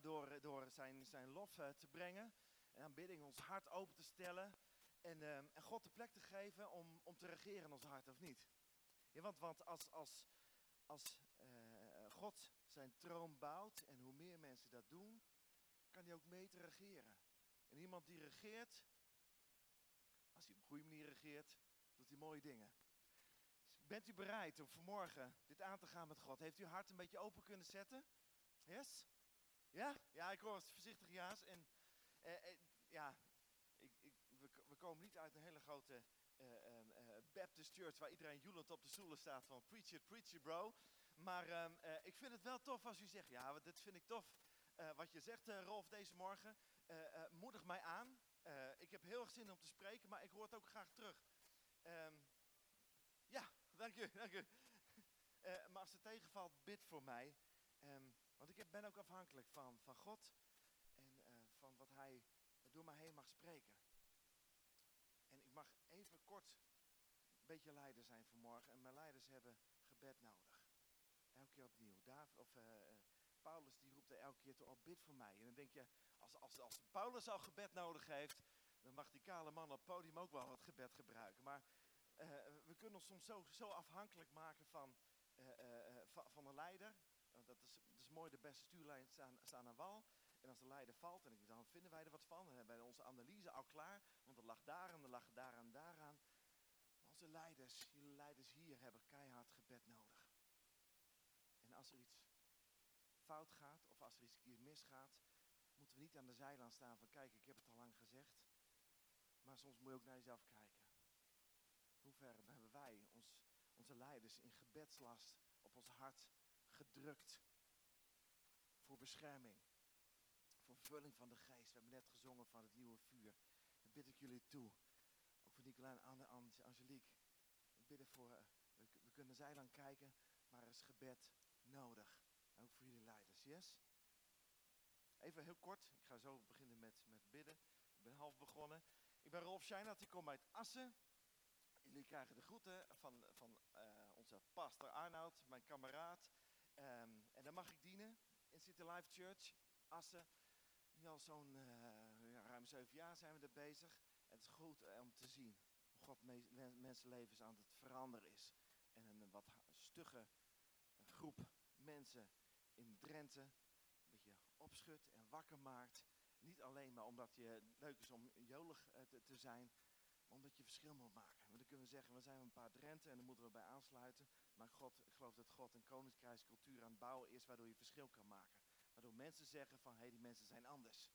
door, door zijn, zijn lof eh, te brengen. En aanbidding ons hart open te stellen. En, ehm, en God de plek te geven om, om te regeren in ons hart, of niet? Ja, want, want als, als, als eh, God zijn troon bouwt en hoe meer mensen dat doen, kan hij ook mee te regeren. En iemand die regeert, als hij op een goede manier regeert, doet hij mooie dingen. Bent u bereid om vanmorgen dit aan te gaan met God? Heeft u hart een beetje open kunnen zetten? Yes? Ja? Ja, ik hoor het voorzichtig ja's. En eh, eh, ja, ik, ik, we, we, komen niet uit een hele grote uh, Baptist church waar iedereen joelend op de stoelen staat van preach it, preach it bro. Maar ehm, ik vind het wel tof als u zegt, ja, dit vind ik tof. wat je zegt, Rolf, deze morgen. moedig mij aan. ik heb heel erg zin om te spreken, maar ik hoor het ook graag terug. Um, ja, dank u, dank u. Maar als het tegenvalt, bid voor mij. Want ik ben ook afhankelijk van, van God en uh, van wat Hij door mij heen mag spreken. En ik mag even kort een beetje leider zijn vanmorgen. En mijn leiders hebben gebed nodig. Elke keer opnieuw. David, of, uh, Paulus die roept er elke keer toe, oh, bid voor mij. En dan denk je, als, als, als Paulus al gebed nodig heeft, dan mag die kale man op het podium ook wel wat gebed gebruiken. Maar we kunnen ons soms zo, zo afhankelijk maken van, uh, van, een leider. Dat, is, dat is mooi, de beste stuurlijn staan, staan aan wal. En als de leider valt, en dan vinden wij er wat van. Dan hebben wij onze analyse al klaar. Want er lag daar en er lag daar en daaraan. Maar onze leiders, jullie leiders hier, hebben keihard gebed nodig. En als er iets fout gaat, of als er iets misgaat, moeten we niet aan de zijlijn staan van kijk, ik heb het al lang gezegd. Maar soms moet je ook naar jezelf kijken. Hoe ver hebben wij ons, onze leiders in gebedslast op ons hart gedrukt voor bescherming, voor vervulling van de geest. We hebben net gezongen van het nieuwe vuur. Dat bid ik jullie toe. Ook voor Nicola en Angelique. We bidden voor, uh, we, we, kunnen zij dan kijken, maar er is gebed nodig. ook voor jullie leiders, yes? Even heel kort, ik ga zo beginnen met, met bidden. Ik ben half begonnen. Ik ben Rolf Scheinert, ik kom uit Assen. Jullie krijgen de groeten van, van uh, onze pastor Arnoud, mijn kameraad. Um, en dan mag ik dienen in City Life Church, Assen. Nu al zo'n ja, ruim zeven jaar zijn we er bezig. Het is goed uh, om te zien hoe God me mensenlevens aan het veranderen is. En een wat stugge groep mensen in Drenthe een beetje opschudt en wakker maakt. Niet alleen maar omdat je leuk is om jolig te, te zijn, omdat je verschil moet maken. Want dan kunnen we zeggen, we zijn een paar Drenthe en daar moeten we bij aansluiten. Maar God, ik geloof dat God een koninkrijkscultuur aan het bouwen is waardoor je verschil kan maken. Waardoor mensen zeggen van, hé, hey, die mensen zijn anders.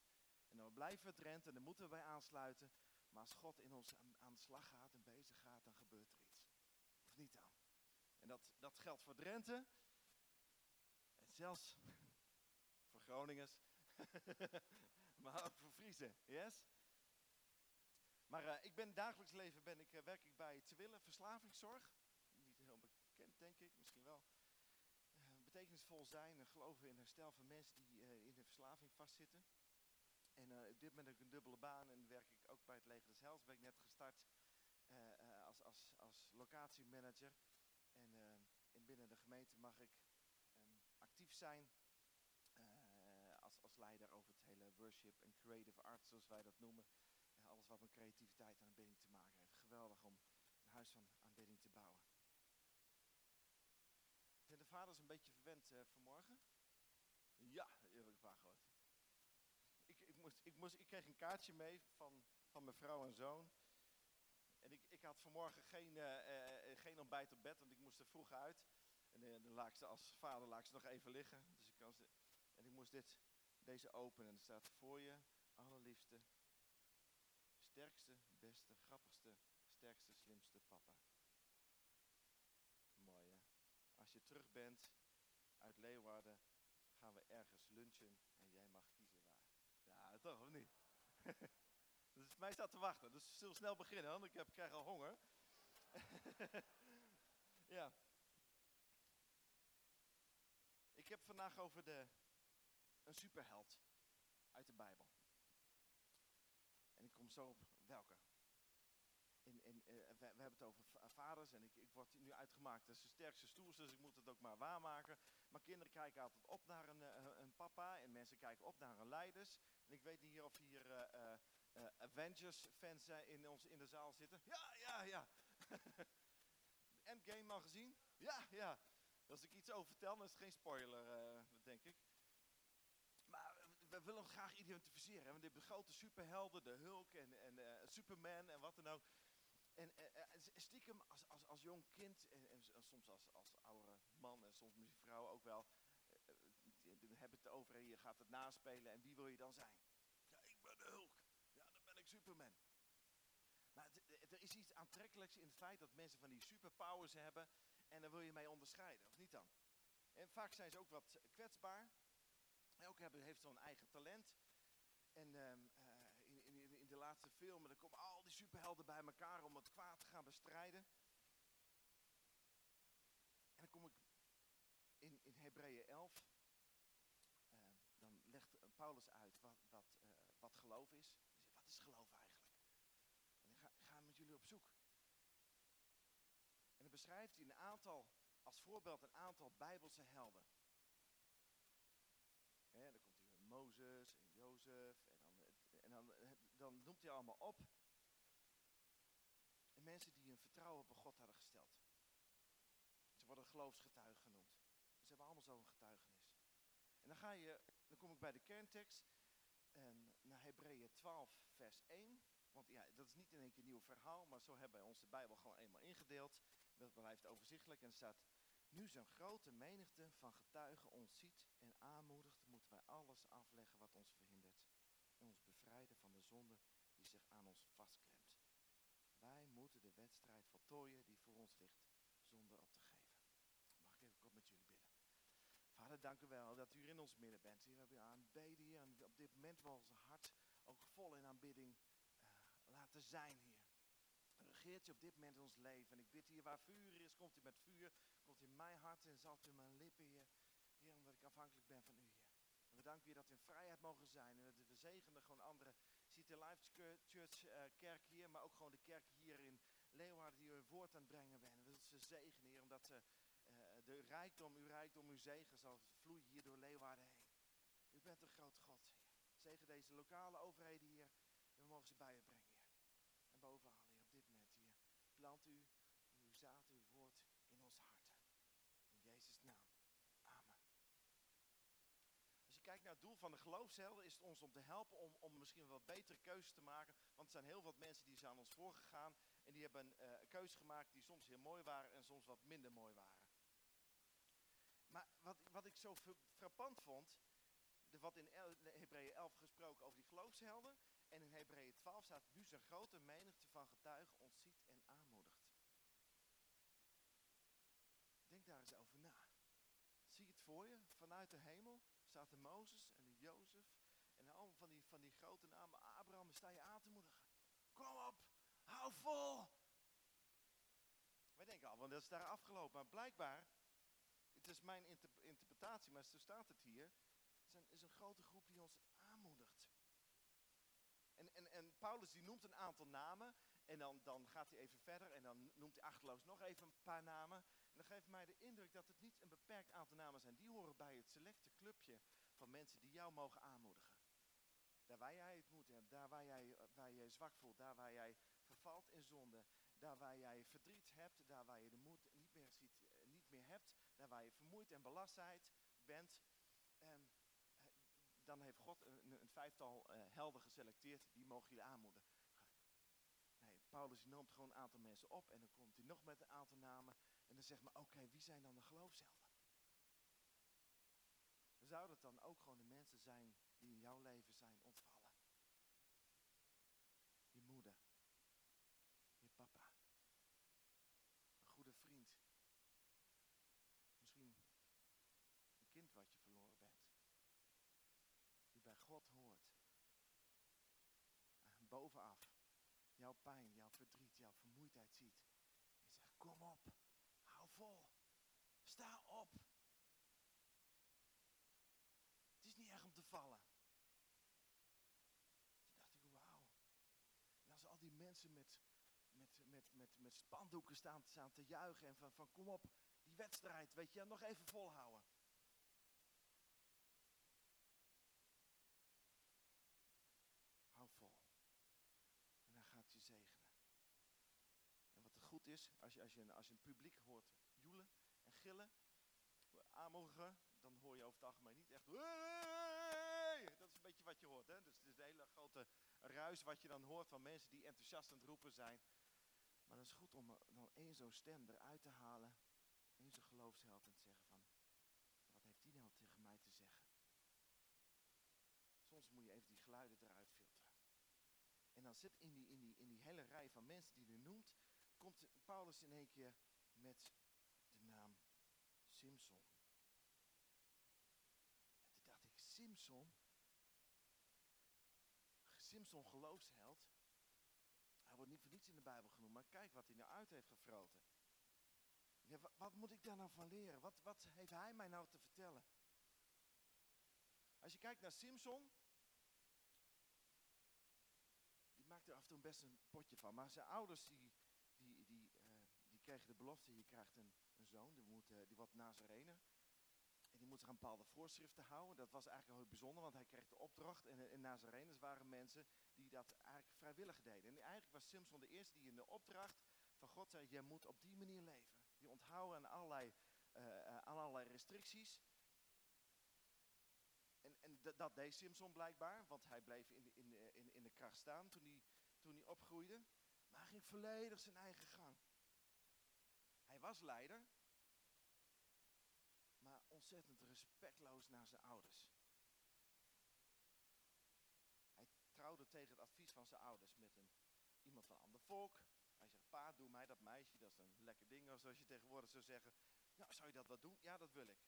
En dan blijven we Drenthe en daar moeten we bij aansluiten. Maar als God in ons aan, aan de slag gaat en bezig gaat, dan gebeurt er iets. Of niet dan? En dat, dat geldt voor Drenthe. En zelfs voor Groningers. maar ook voor Friese, yes? Maar uh, ik ben dagelijks leven ben ik, uh, werk ik bij Terwille Verslavingszorg. Niet heel bekend, denk ik, misschien wel. Uh, betekenisvol zijn en geloven in herstel van mensen die in de verslaving vastzitten. En op dit moment heb ik een dubbele baan en werk ik ook bij het Leger des Heils. Ben ik net gestart als, als, als locatiemanager. En, en binnen de gemeente mag ik um, actief zijn als, als leider over het hele worship en creative arts, zoals wij dat noemen alles wat met creativiteit en aanbidding te maken heeft. Geweldig om een huis van aanbidding te bouwen. Zijn de vaders een beetje verwend uh, vanmorgen? Ja, dat heb ik waar gehoord. Ik, ik, moest, ik, moest, ik kreeg een kaartje mee van, van mijn vrouw en zoon. En ik, ik had vanmorgen geen, uh, uh, geen ontbijt op bed, want ik moest er vroeg uit. En dan laat ik ze als vader laat ik ze nog even liggen. Dus ik kan ze, en ik moest dit, deze openen. En er staat voor je, allerliefste, sterkste, beste, grappigste, sterkste, slimste papa. Mooi hè? Als je terug bent uit Leeuwarden, gaan we ergens lunchen en jij mag kiezen waar. Ja, toch of niet? dus mij staat te wachten, dus zullen snel beginnen, want ik heb, krijg al honger. ja. Ik heb vandaag over de, een superheld uit de Bijbel. En ik kom zo op welke. In, in, uh, we, hebben het over vaders en ik, ik word nu uitgemaakt als de sterkste stoers, dus ik moet het ook maar waarmaken. Maar kinderen kijken altijd op naar een, een papa en mensen kijken op naar een leiders. En ik weet niet hier of hier uh, uh, Avengers-fans in, ons, in de zaal zitten. Ja, ja, ja. Endgame al gezien? Ja, ja. Als ik iets over vertel, dan is het geen spoiler, denk ik. We willen ons graag identificeren. Want de grote superhelden, de Hulk en, en Superman en wat dan ook. En stiekem als, als, als jong kind en, soms als, als oude man en soms misschien vrouw ook wel, hebben het over en je gaat het naspelen en wie wil je dan zijn? Ja, ik ben de Hulk. Ja, dan ben ik Superman. Maar er is iets aantrekkelijks in het feit dat mensen van die superpowers hebben en daar wil je mee onderscheiden, of niet dan? En vaak zijn ze ook wat kwetsbaar. Elke hebben, heeft zo'n eigen talent. En um, uh, in, in, in, de laatste filmen, dan komen al die superhelden bij elkaar om het kwaad te gaan bestrijden. En dan kom ik in, in Hebreeën 11, Paulus uit wat, wat, uh, wat geloof is. Wat is geloof eigenlijk? En ik ga, ga met jullie op zoek. En dan beschrijft hij een aantal, als voorbeeld een aantal bijbelse helden. He, dan komt hij En Jozef en, dan, en dan, dan noemt hij allemaal op. En mensen die hun vertrouwen op God hadden gesteld. Ze worden geloofsgetuigen genoemd. Ze hebben allemaal zo'n getuigenis. En dan ga je dan kom ik bij de kerntekst. En naar Hebreeën 12, vers 1. Want ja, dat is niet in één keer een nieuw verhaal, maar zo hebben wij onze Bijbel gewoon eenmaal ingedeeld. Dat blijft overzichtelijk en staat. Nu zo'n grote menigte van getuigen ons ziet en aanmoedigt, wij alles afleggen wat ons verhindert. En ons bevrijden van de zonde die zich aan ons vastklemt. Wij moeten de wedstrijd voltooien die voor ons ligt, zonder op te geven. Mag ik even kort met jullie bidden? Vader, dank u wel dat u in ons midden bent. We hebben aanbeden hier en op dit moment wil ons hart ook vol in aanbidding uh, laten zijn, Heer. Regeert u op dit moment in ons leven. En ik bid hier waar vuur is, komt u met vuur, komt in mijn hart en zalt u mijn lippen, Heer. Heer, omdat ik afhankelijk ben van u, we danken u dat we in vrijheid mogen zijn en we zegenen gewoon andere City Life Church uh, kerk hier, maar ook gewoon de kerk hier in Leeuwarden die u woord aan het brengen bent. We ze zegenen, Heer, omdat ze de rijkdom, uw rijkdom, uw zegen zal vloeien hier door Leeuwarden heen. U bent een groot God. Zegen deze lokale overheden hier. We mogen ze bij u brengen. En bovenal, Heer, op dit moment, Heer. Plant u uw zaad, uw woord in onze harten. In Jezus' naam. Amen. Als je kijkt naar het doel van de geloofshelden, is het ons om te helpen om, om misschien wel betere keuzes te maken. Want er zijn heel wat mensen die zijn aan ons voorgegaan. En die hebben uh, een keuze gemaakt die soms heel mooi waren en soms wat minder mooi waren. Maar wat, wat ik zo frappant vond, de, wat in Hebreeën 11 gesproken over die geloofshelden. En in Hebreeën 12 staat, nu zijn grote menigte van getuigen ontziet en aanmoedigt. Denk daar eens over na. Zie het voor je, vanuit de hemel de Mozes en Jozef en allemaal van die, van die grote namen. Abraham, sta je aan te moedigen. Kom op, hou vol. Wij denken al, want dat is daar afgelopen. Maar blijkbaar is mijn interpretatie, maar zo staat het hier. Er is een grote groep die ons aanmoedigt. En, en, en Paulus die noemt een aantal namen. En dan, dan gaat hij even verder en dan noemt hij achterloos nog even een paar namen. En dan geeft mij de indruk dat het niet een beperkt aantal namen zijn. Die horen bij het clubje mensen die jou mogen aanmoedigen. Daar waar jij het moet hebt, daar waar jij, waar je zwak voelt, daar waar jij vervalt in zonde, daar waar jij verdriet hebt, daar waar je de moed niet meer ziet, meer hebt, daar waar je vermoeid en belastheid bent, ehm, dan heeft God een, een vijftal helden geselecteerd, die mogen jullie aanmoedigen. Nee, Paulus noemt gewoon een aantal mensen op en dan komt hij nog met een aantal namen en dan zegt maar, oké, wie zijn dan de geloofshelden? Zouden het dan ook gewoon de mensen zijn die in jouw leven zijn ontvallen? Je moeder, je papa, God hoort. En bovenaf jouw pijn, jouw verdriet, jouw vermoeidheid ziet. En zegt, kom op, hou vol, sta op. vallen. Toen dacht ik, wauw. En als al die mensen met, met, met, met, met spandoeken staan, staan te juichen en van, van kom op, die wedstrijd, weet je, nog even volhouden. Hou vol. En dan gaat je zegenen. En wat er goed is, als je, als je, als je een publiek hoort joelen en gillen, aanmoedigen, dan hoor je over het algemeen niet echt... Een beetje wat je hoort. Hè? Dus het is een hele grote ruis wat je dan hoort van mensen die enthousiast aan het roepen zijn. Maar dat is goed om dan één zo'n stem eruit te halen. één zo'n geloofsheld en te zeggen van, wat heeft die nou tegen mij te zeggen? Soms moet je even die geluiden eruit filteren. En dan zit in die, in die, in die hele rij van mensen die hij noemt, komt Paulus in één keer met de naam Simson. En toen dacht ik, Simson? Simson geloofsheld? Hij wordt niet voor niets in de Bijbel genoemd, maar kijk wat hij nou uit heeft gefroten. Ja, wa- wat moet ik daar nou van leren? Wat, wat heeft hij mij nou te vertellen? Als je kijkt naar Simson, die maakte er af en toe best een potje van. Maar zijn ouders die, die, die, eh, die kregen de belofte, je krijgt een, een zoon, die, moet, eh, die wordt. Die moet zich aan bepaalde voorschriften houden. Dat was eigenlijk heel bijzonder, want hij kreeg de opdracht. En in Nazareners waren mensen die dat eigenlijk vrijwillig deden. En eigenlijk was Simson de eerste die in de opdracht van God zei, je moet op die manier leven. Je onthouden aan allerlei, eh, eh, aan allerlei restricties. En, en dat deed Simson blijkbaar, want hij bleef in de, in in, in de kracht staan toen hij, toen hij opgroeide. Maar hij ging volledig zijn eigen gang. Hij was leider, ontzettend respectloos naar zijn ouders. Hij trouwde tegen het advies van zijn ouders met een, iemand van ander volk. Hij zegt, pa, doe mij dat meisje, dat is een lekker ding, zoals je tegenwoordig zou zeggen. Nou, zou je dat wel doen? Ja, dat wil ik.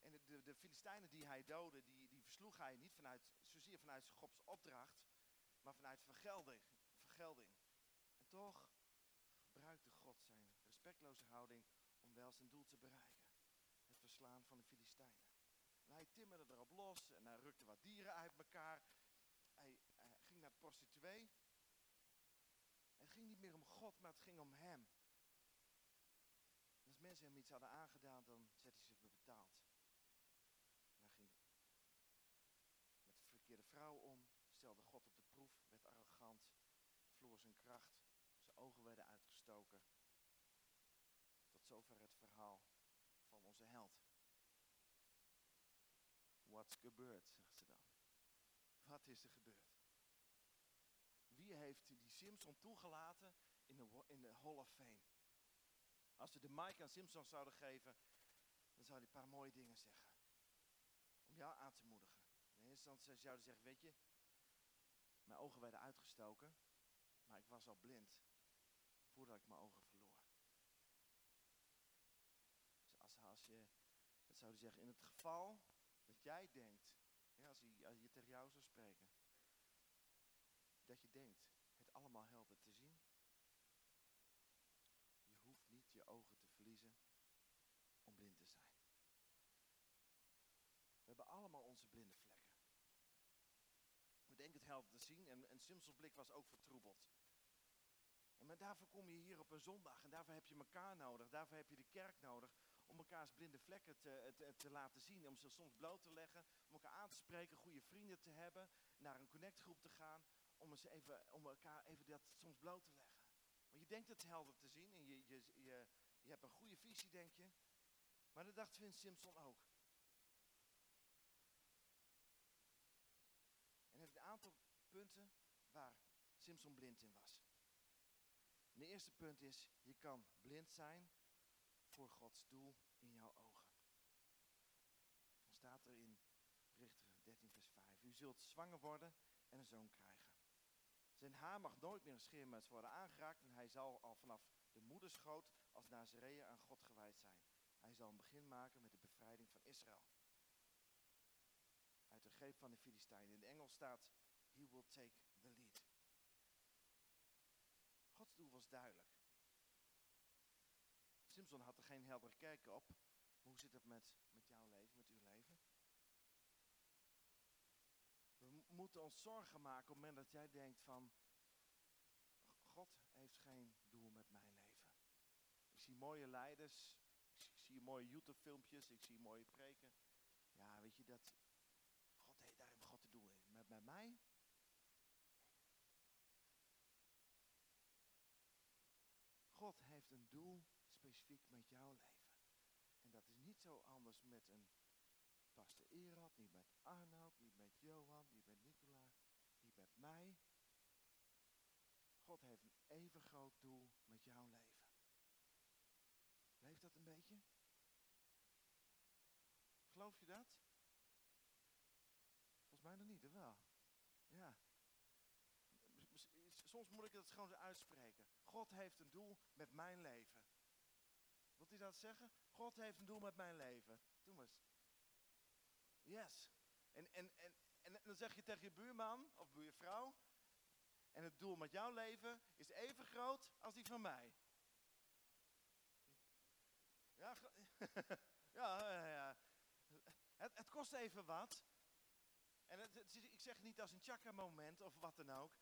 En de, de, de Filistijnen die hij doodde, die, die versloeg hij niet vanuit, zozeer vanuit Gods opdracht, maar vanuit vergelding. vergelding. En toch gebruikte God zijn respectloze houding om wel zijn doel te bereiken. Van de Filistijnen. En hij timmerde erop los en hij rukte wat dieren uit elkaar. Hij, ging naar prostituee. Het ging niet meer om God, maar het ging om hem. Als mensen hem iets hadden aangedaan, dan zette hij voor betaald. Hij ging met de verkeerde vrouw om, stelde God op de proef, werd arrogant, verloor zijn kracht, zijn ogen werden uitgestoken. Tot zover het verhaal van onze held. What's gebeurd, zegt ze dan. Wat is er gebeurd? Wie heeft die Simpson toegelaten in de, in de Hall of Fame? Als we de mic aan Simpson zouden geven, dan zou hij een paar mooie dingen zeggen. Om jou aan te moedigen. In eerste instantie zouden ze zeggen, weet je, mijn ogen werden uitgestoken, maar ik was al blind voordat ik mijn ogen verloor. Dus als, als je, dat zouden zeggen, in het geval dat jij denkt, als, hij, als je tegen jou zou spreken, dat je denkt het allemaal helder te zien, je hoeft niet je ogen te verliezen om blind te zijn. We hebben allemaal onze blinde vlekken. We denken het helder te zien en, en Simpsons blik was ook vertroebeld. En maar daarvoor kom je hier op een zondag en daarvoor heb je elkaar nodig, daarvoor heb je de kerk nodig om elkaars blinde vlekken te, te, te laten zien, om ze soms bloot te leggen, om elkaar aan te spreken, goede vrienden te hebben, naar een connectgroep te gaan, om, eens even, om elkaar even dat soms bloot te leggen. Want je denkt het helder te zien en je, je, je, je hebt een goede visie, denk je. Maar dat dacht Vince Simpson ook. En heeft een aantal punten waar Simpson blind in was. En de eerste punt is, je kan blind zijn voor Gods doel in jouw ogen. Dan staat er in Richter 13 vers 5. U zult zwanger worden en een zoon krijgen. Zijn haar mag nooit meer een worden aangeraakt en hij zal al vanaf de moederschoot als Nazareër aan God gewijd zijn. Hij zal een begin maken met de bevrijding van Israël. Uit de greep van de Filistijnen. In het Engels staat, he will take the lead. Gods doel was duidelijk. Simpson had er geen heldere kijk op. Hoe zit het met, met jouw leven, met uw leven? We mo- moeten ons zorgen maken op het moment dat jij denkt van... God heeft geen doel met mijn leven. Ik zie mooie leiders, ik zie- mooie YouTube-filmpjes, ik zie mooie preken. Ja, weet je dat... God heeft daar heeft God te doel in. Met, met mij? doel specifiek met jouw leven. En dat is niet zo anders met een pastor Erad, niet met Arnoud, niet met Johan, niet met Nicola, niet met mij. God heeft een even groot doel met jouw leven. Leeft dat een beetje? Geloof je dat? Volgens mij nog niet, of wel? Ja. Soms moet ik het gewoon uitspreken. God heeft een doel met mijn leven. U dat zeggen? God heeft een doel met mijn leven. Doe maar eens. Yes. En, en, en, en dan zeg je tegen je buurman of buurvrouw. En het doel met jouw leven is even groot als die van mij. Ja, ja, ja. Het, het kost even wat. En het, ik zeg niet als een chakra moment of wat dan ook.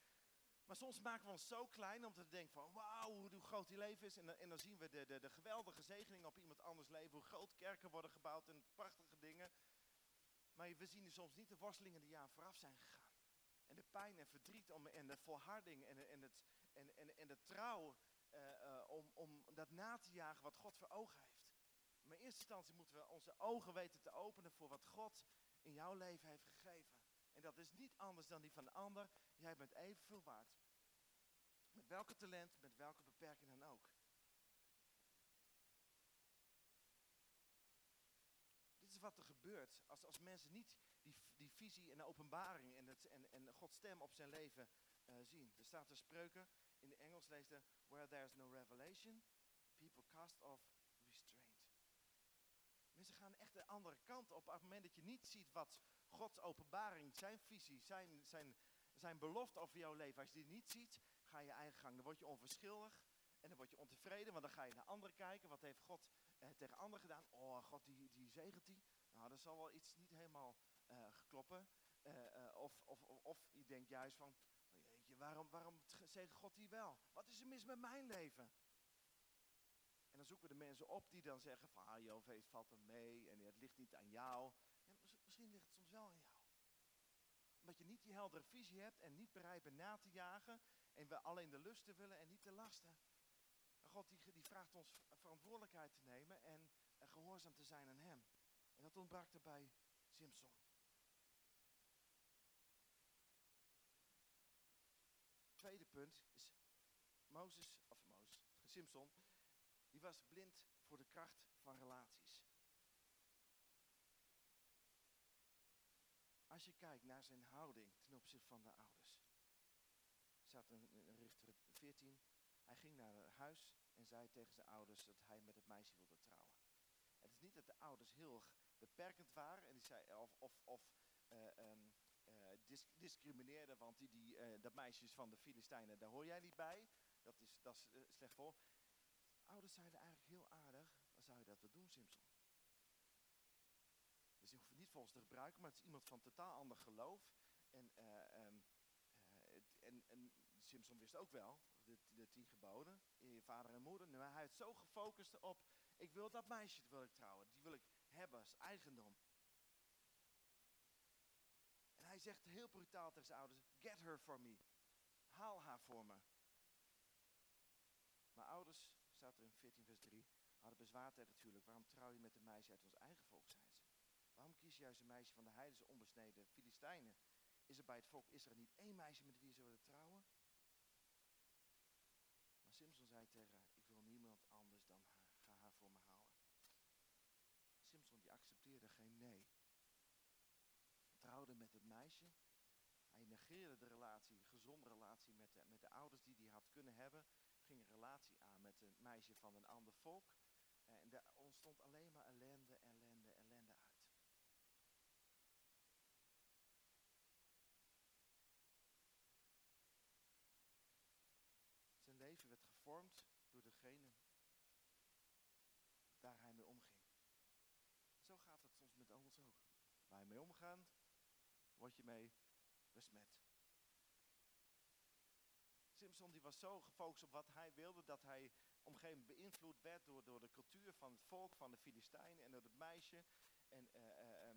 Maar soms maken we ons zo klein om te denken van wauw, hoe groot die leven is. En, dan, en dan zien we de, de, de geweldige zegeningen op iemand anders leven. Hoe groot kerken worden gebouwd en prachtige dingen. Maar we zien soms niet de worstelingen die aan vooraf zijn gegaan. En de pijn en verdriet om, en de volharding en, het, en, en, de trouw uh, uh, om, om dat na te jagen wat God voor ogen heeft. Maar in eerste instantie moeten we onze ogen weten te openen voor wat God in jouw leven heeft gegeven. En dat is niet anders dan die van de ander. Jij bent evenveel waard. Met welke talent, met welke beperking dan ook. Dit is wat er gebeurt als, als mensen niet die, die visie en openbaring en, het, en, en Gods stem op zijn leven uh, zien. Er staat er spreuken, in de Engels er, where there is no revelation, people cast off. Mensen gaan echt de andere kant op. Op het moment dat je niet ziet wat Gods openbaring, zijn visie, zijn, zijn, zijn belofte over jouw leven. Als je die niet ziet, ga je eigen gang. Dan word je onverschillig en dan word je ontevreden. Want dan ga je naar anderen kijken. Wat heeft God eh, tegen anderen gedaan? Oh, God, die, die zegent die. Nou, dat zal wel iets niet helemaal uh, kloppen. Uh, of, of, of je denkt juist van, oh jeetje, waarom, waarom zegt God die wel? Wat is er mis met mijn leven? Dan zoeken we de mensen op die dan zeggen van, ah joh, het valt er mee en het ligt niet aan jou. Misschien ligt het soms wel aan jou. Omdat je niet die heldere visie hebt en niet bereid bent na te jagen en we alleen de lusten willen en niet de lasten. En God die, die vraagt ons verantwoordelijkheid te nemen en, en gehoorzaam te zijn aan hem. En dat ontbrak er bij Simpson. Tweede punt is Mozes, of Mozes, Simpson, die was blind voor de kracht van relaties. Als je kijkt naar zijn houding ten opzichte van de ouders. in, in Richter 14. Hij ging naar huis en zei tegen zijn ouders dat hij met het meisje wilde trouwen. Het is niet dat de ouders heel beperkend waren en die zei, of, of, of um, uh, dis discrimineerden, want die, die, uh, dat meisje is van de Filistijnen, daar hoor jij niet bij. Dat is, dat is slecht voor. Ouders zeiden eigenlijk heel aardig, dan zou je dat wel doen, Simpson. Dus je hoeft het niet volgens te gebruiken, maar het is iemand van totaal ander geloof. En, um, en, en Simpson wist ook wel, de, tien geboden, je vader en moeder. Maar hij had zo gefocust op, ik wil dat meisje wil ik trouwen, die wil ik hebben als eigendom. En hij zegt heel brutaal tegen zijn ouders, get her for me. Haal haar voor me. Maar ouders, staat er in 14 vers 3, hadden bezwaar tegen het huwelijk. Waarom trouw je met een meisje uit ons eigen volk, zijn ze. Waarom kies je juist een meisje van de heidense onbesneden Filistijnen? Is er bij het volk Israël niet één meisje met wie ze willen trouwen? Maar Simpson zei tegen haar, ik wil niemand anders dan haar. Ga haar voor me halen. Simpson die accepteerde geen nee. Trouwde met het meisje. Hij negeerde de relatie, gezonde relatie met de, met de ouders die hij had kunnen hebben. Ging een relatie aan een meisje van een ander volk. En er ontstond alleen maar ellende, ellende, ellende uit. Zijn leven werd gevormd door degene waar hij mee omging. Zo gaat het soms met ons ook. Waar je mee omgaan, word je mee besmet. Simpson die was zo gefocust op wat hij wilde, dat hij op een gegeven moment beïnvloed werd door, door de cultuur van het volk, van de Filistijnen en door het meisje. En, uh, uh,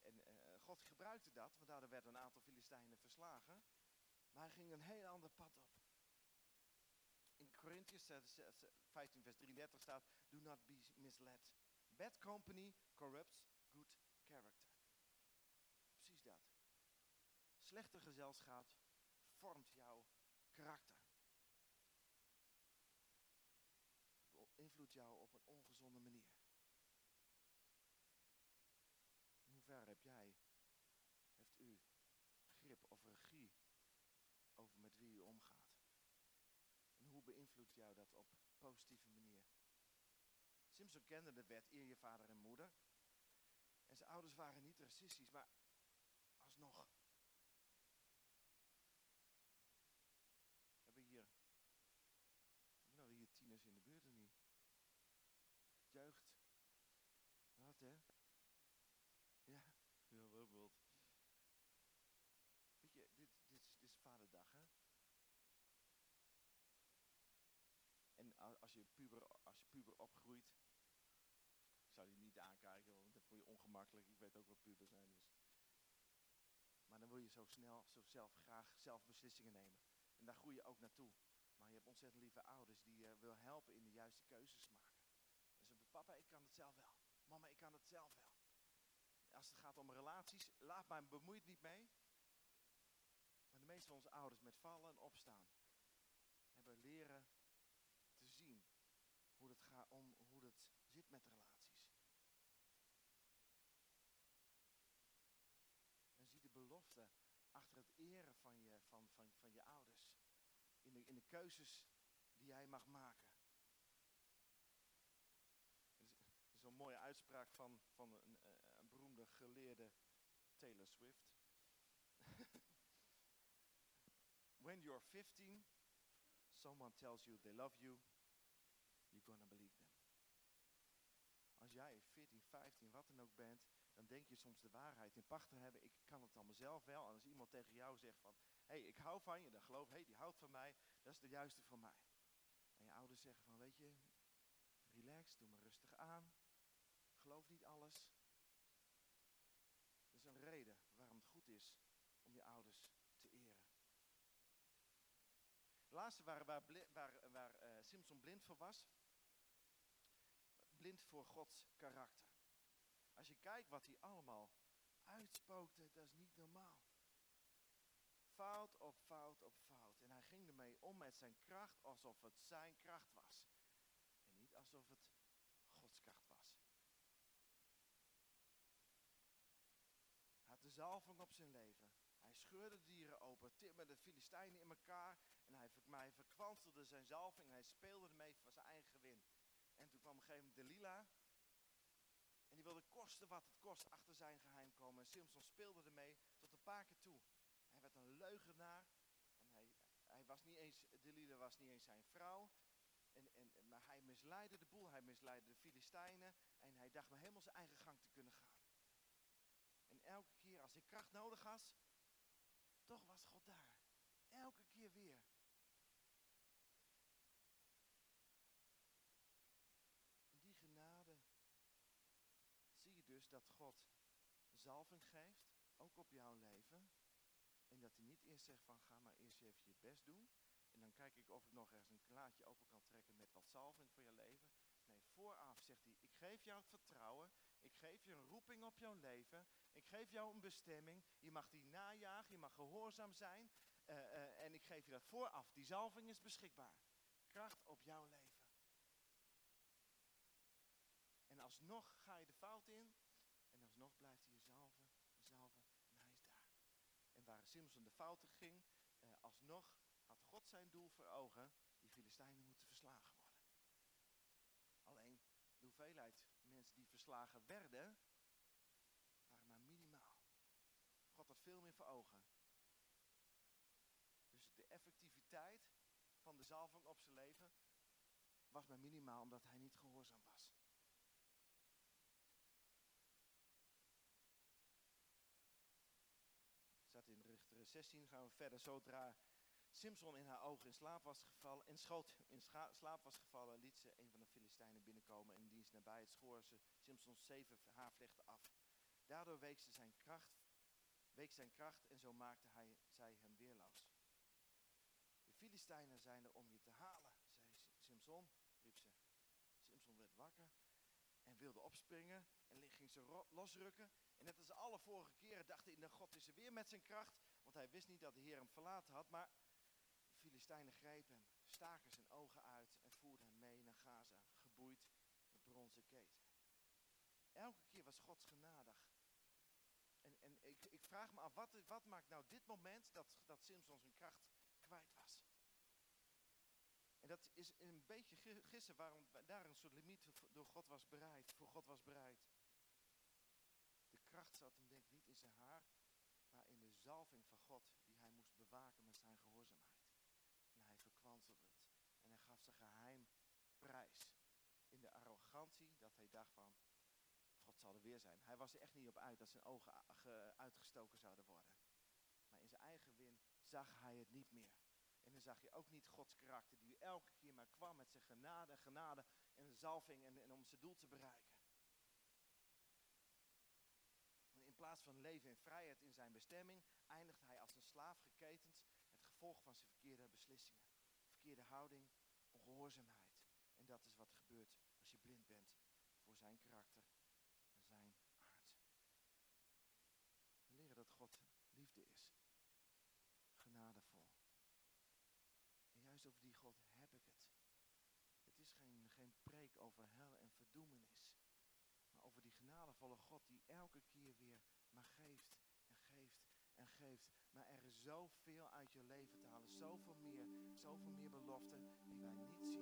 en uh, God gebruikte dat, want daardoor werden een aantal Filistijnen verslagen. Maar hij ging een heel ander pad op. In Corinthians 15 vers 33 staat, do not be misled. Bad company corrupts good character. Precies dat. Slechte gezelschap vormt jouw karakter. Beïnvloedt jou op een ongezonde manier. In hoeverre heb jij, heeft u grip of regie over met wie u omgaat? En hoe beïnvloedt jou dat op positieve manier? Simpson kende de wet eer je vader en moeder. En zijn ouders waren niet racistisch, maar alsnog. Hebben hier, hebben we hier tieners in de buurt of niet? Jeugd. Wat hè? Ja, ja, wel wilt. Weet je, dit, dit, dit is vaderdag hè? En als je puber, als je puber opgroeit, zou je niet aankijken, want dat vond je ongemakkelijk. Ik weet ook wat puber zijn dus. Maar dan wil je zo snel, zo zelf graag zelf beslissingen nemen. En daar groei je ook naartoe. Maar je hebt ontzettend lieve ouders die je wil helpen in de juiste keuzes maken. En ze papa, ik kan het zelf wel. Mama, ik kan het zelf wel. Als het gaat om relaties, laat mij bemoeid niet mee. Maar de meeste van onze ouders met vallen en opstaan hebben leren te zien hoe het, gaat om, hoe het zit met relaties. En zie de achter het eren van je, van, van, van je ouders. In de, in de keuzes die jij mag maken. Is een mooie uitspraak van, van een, eh, beroemde geleerde Taylor Swift. When you're 15, someone tells you they love you, you're gonna believe them. Als jij 14, 15, wat dan ook bent, dan denk je soms de waarheid in pacht te hebben. Ik kan het dan mezelf wel. En als iemand tegen jou zegt van, hé, hey, ik hou van je, dan geloof, hé, hey, die houdt van mij, dat is de juiste voor mij. En je ouders zeggen van, weet je, relax, doe maar rustig aan. Geloof niet alles. Dat is een reden waarom het goed is om je ouders te eren. De laatste waar, waar, waar, uh, Simpson blind voor was, blind voor Gods karakter. Als je kijkt wat hij allemaal uitspookte, dat is niet normaal. Fout op fout op fout. En hij ging ermee om met zijn kracht alsof het zijn kracht was. En niet alsof het Gods kracht was. Hij had de zalving op zijn leven. Hij scheurde dieren open, timmerde de Filistijnen in elkaar. En hij, hij verkwanselde zijn zalving hij speelde ermee voor zijn eigen gewin. En toen kwam op een gegeven moment Delilah. Die wilde kosten wat het kost achter zijn geheim komen. En Simpson speelde ermee tot een paar keer toe. Hij werd een leugenaar. En hij, hij was niet eens, Delilah was niet eens zijn vrouw. En, en, maar hij misleidde de boel. Hij misleidde de Filistijnen. En hij dacht maar helemaal zijn eigen gang te kunnen gaan. En elke keer als hij kracht nodig had, toch was God daar. Elke keer weer. Dat God zalving geeft, ook op jouw leven. En dat hij niet eerst zegt van ga maar eerst even je best doen. En dan kijk ik of ik nog ergens een klaartje open kan trekken met wat zalving voor je leven. Nee, vooraf zegt hij, ik geef jou het vertrouwen. Ik geef je een roeping op jouw leven. Ik geef jou een bestemming. Je mag die najagen, je mag gehoorzaam zijn. Uh, uh, en ik geef je dat vooraf. Die zalving is beschikbaar. Kracht op jouw leven. En alsnog ga je de fout in alsnog blijft hij je zalven, zalven en hij is daar. En waar Simpson de fouten ging, eh, alsnog had God zijn doel voor ogen, die Filistijnen moeten verslagen worden. Alleen de hoeveelheid mensen die verslagen werden, waren maar minimaal. God had veel meer voor ogen. Dus de effectiviteit van de zalving op zijn leven was maar minimaal omdat hij niet gehoorzaam was. in Richter 16 gaan we verder. Zodra Simpson in haar ogen in slaap was gevallen, in schoot in slaap was gevallen, liet ze een van de Filistijnen binnenkomen en dienst nabij het schoor ze Simpsons zeven haarvlechten af. Daardoor week ze zijn kracht, week zijn kracht en zo maakte hij, zij hem weerloos. De Filistijnen zijn er om je te halen, zei Samson, riep ze. Samson werd wakker en wilde opspringen en ging ze losrukken. En net als alle vorige keren dacht hij, nou God is er weer met zijn kracht. Hij wist niet dat de Heer hem verlaten had. Maar de Filistijnen grepen hem, staken zijn ogen uit en voerden hem mee naar Gaza, geboeid met bronzen keten. Elke keer was Gods genadig. En, en ik, ik vraag me af, wat, wat maakt nou dit moment dat, dat Simpson zijn kracht kwijt was? En dat is een beetje gissen waarom daar een soort limiet door God was bereid, voor God was bereid. De kracht zat hem denk ik niet in zijn haar, zalving van God die hij moest bewaken met zijn gehoorzaamheid. En hij verkwanselde het. En hij gaf zijn geheim prijs. In de arrogantie dat hij dacht van, God zal er weer zijn. Hij was er echt niet op uit dat zijn ogen uitgestoken zouden worden. Maar in zijn eigen win zag hij het niet meer. En dan zag je ook niet Gods karakter, die elke keer maar kwam met zijn genade en genade en zalving en om zijn doel te bereiken. In plaats van leven in vrijheid in zijn bestemming, eindigt hij als een slaaf geketend, het gevolg van zijn verkeerde beslissingen. Verkeerde houding, ongehoorzaamheid. En dat is wat er gebeurt als je blind bent voor zijn karakter en zijn aard. We leren dat God liefde is. Genadevol. En juist over die God heb ik het. Het is geen, geen preek over hel en verdoemenis. Genadevolle God die elke keer weer maar geeft en geeft en geeft. Maar er is zoveel uit je leven te halen. Zoveel meer, zoveel meer beloften die wij niet zien.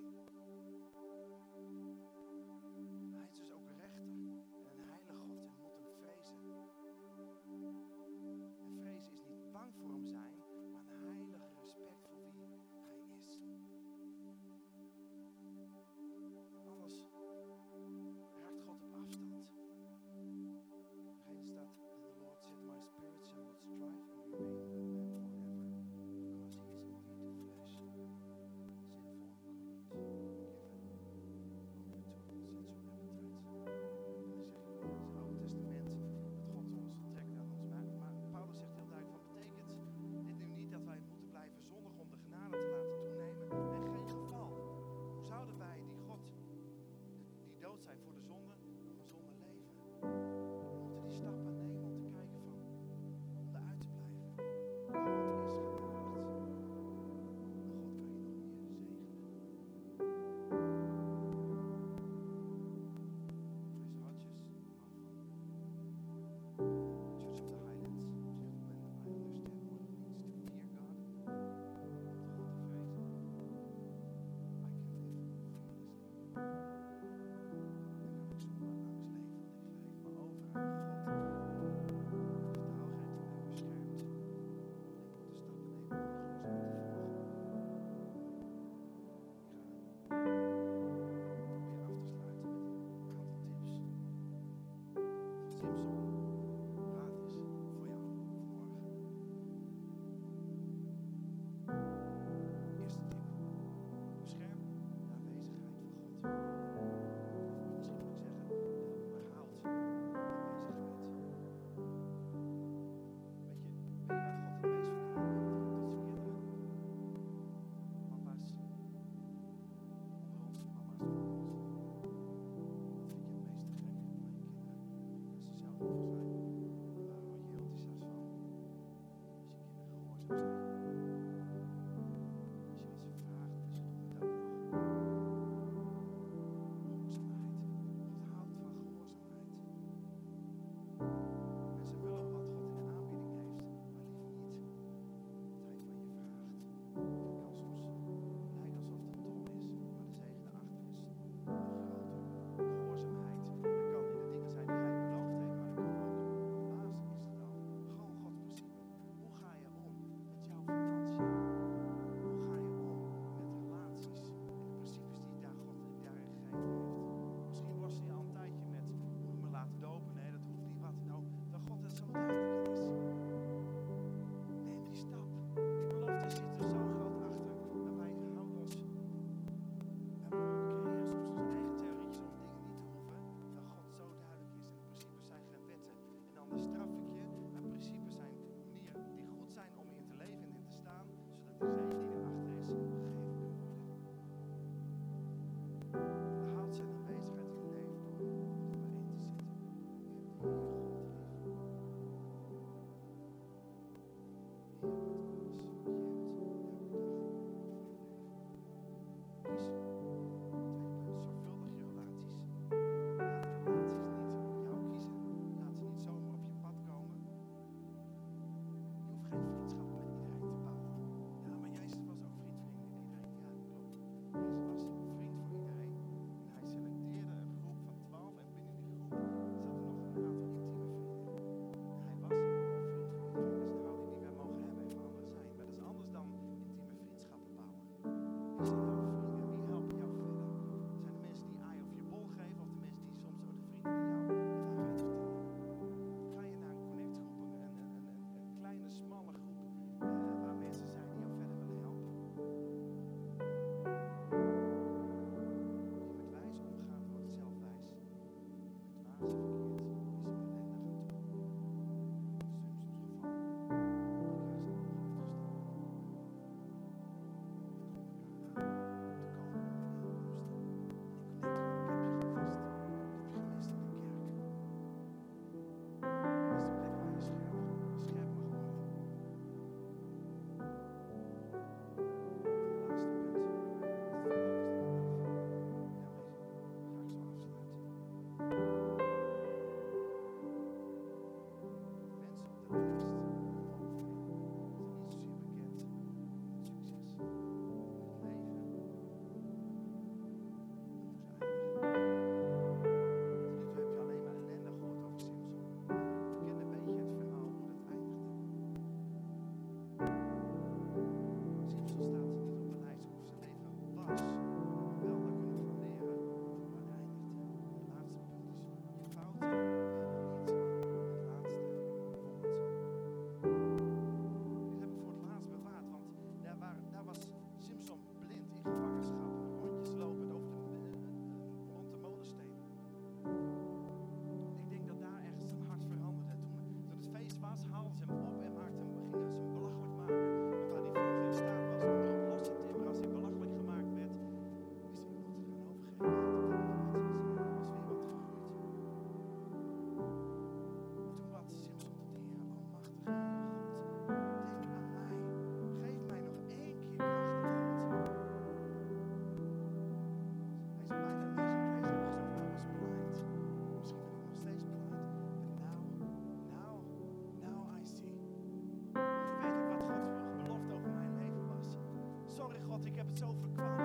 Ik heb het zo verkocht.